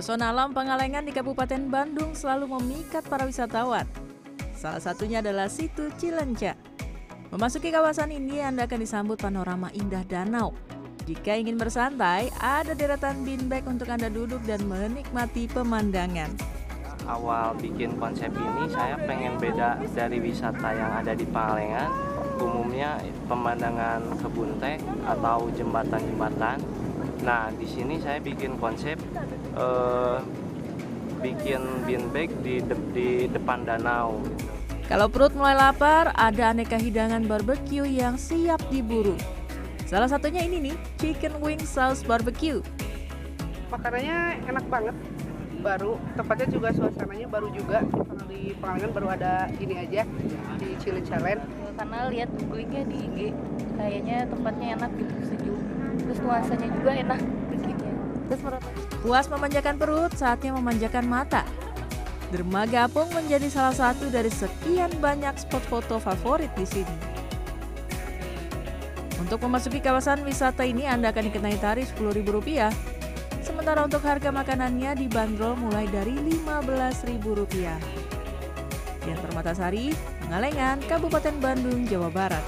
Pesona alam Pangalengan di Kabupaten Bandung selalu memikat para wisatawan. Salah satunya adalah situ Cilenca. Memasuki kawasan ini Anda akan disambut panorama indah danau. Jika ingin bersantai, ada deretan beanbag untuk Anda duduk dan menikmati pemandangan. awal bikin konsep ini saya pengen beda dari wisata yang ada di Pangalengan umumnya pemandangan kebun teh atau jembatan-jembatan nah di sini saya bikin konsep eh, bikin beanbag di, de- di depan danau. Kalau perut mulai lapar, ada aneka hidangan barbecue yang siap diburu. Salah satunya ini nih, chicken wing sauce barbecue. makanannya enak banget. Baru tempatnya juga suasananya baru juga. Kalau di Pangalengan baru ada ini aja di Chili Challenge. Karena lihat linknya di IG kayaknya tempatnya enak gitu sejuk terus nuansanya juga enak Puas memanjakan perut, saatnya memanjakan mata. Dermaga Apung menjadi salah satu dari sekian banyak spot foto favorit di sini. Untuk memasuki kawasan wisata ini Anda akan dikenai tarif Rp10.000. Sementara untuk harga makanannya dibanderol mulai dari Rp15.000. Dian Permatasari, Pengalengan, Kabupaten Bandung, Jawa Barat.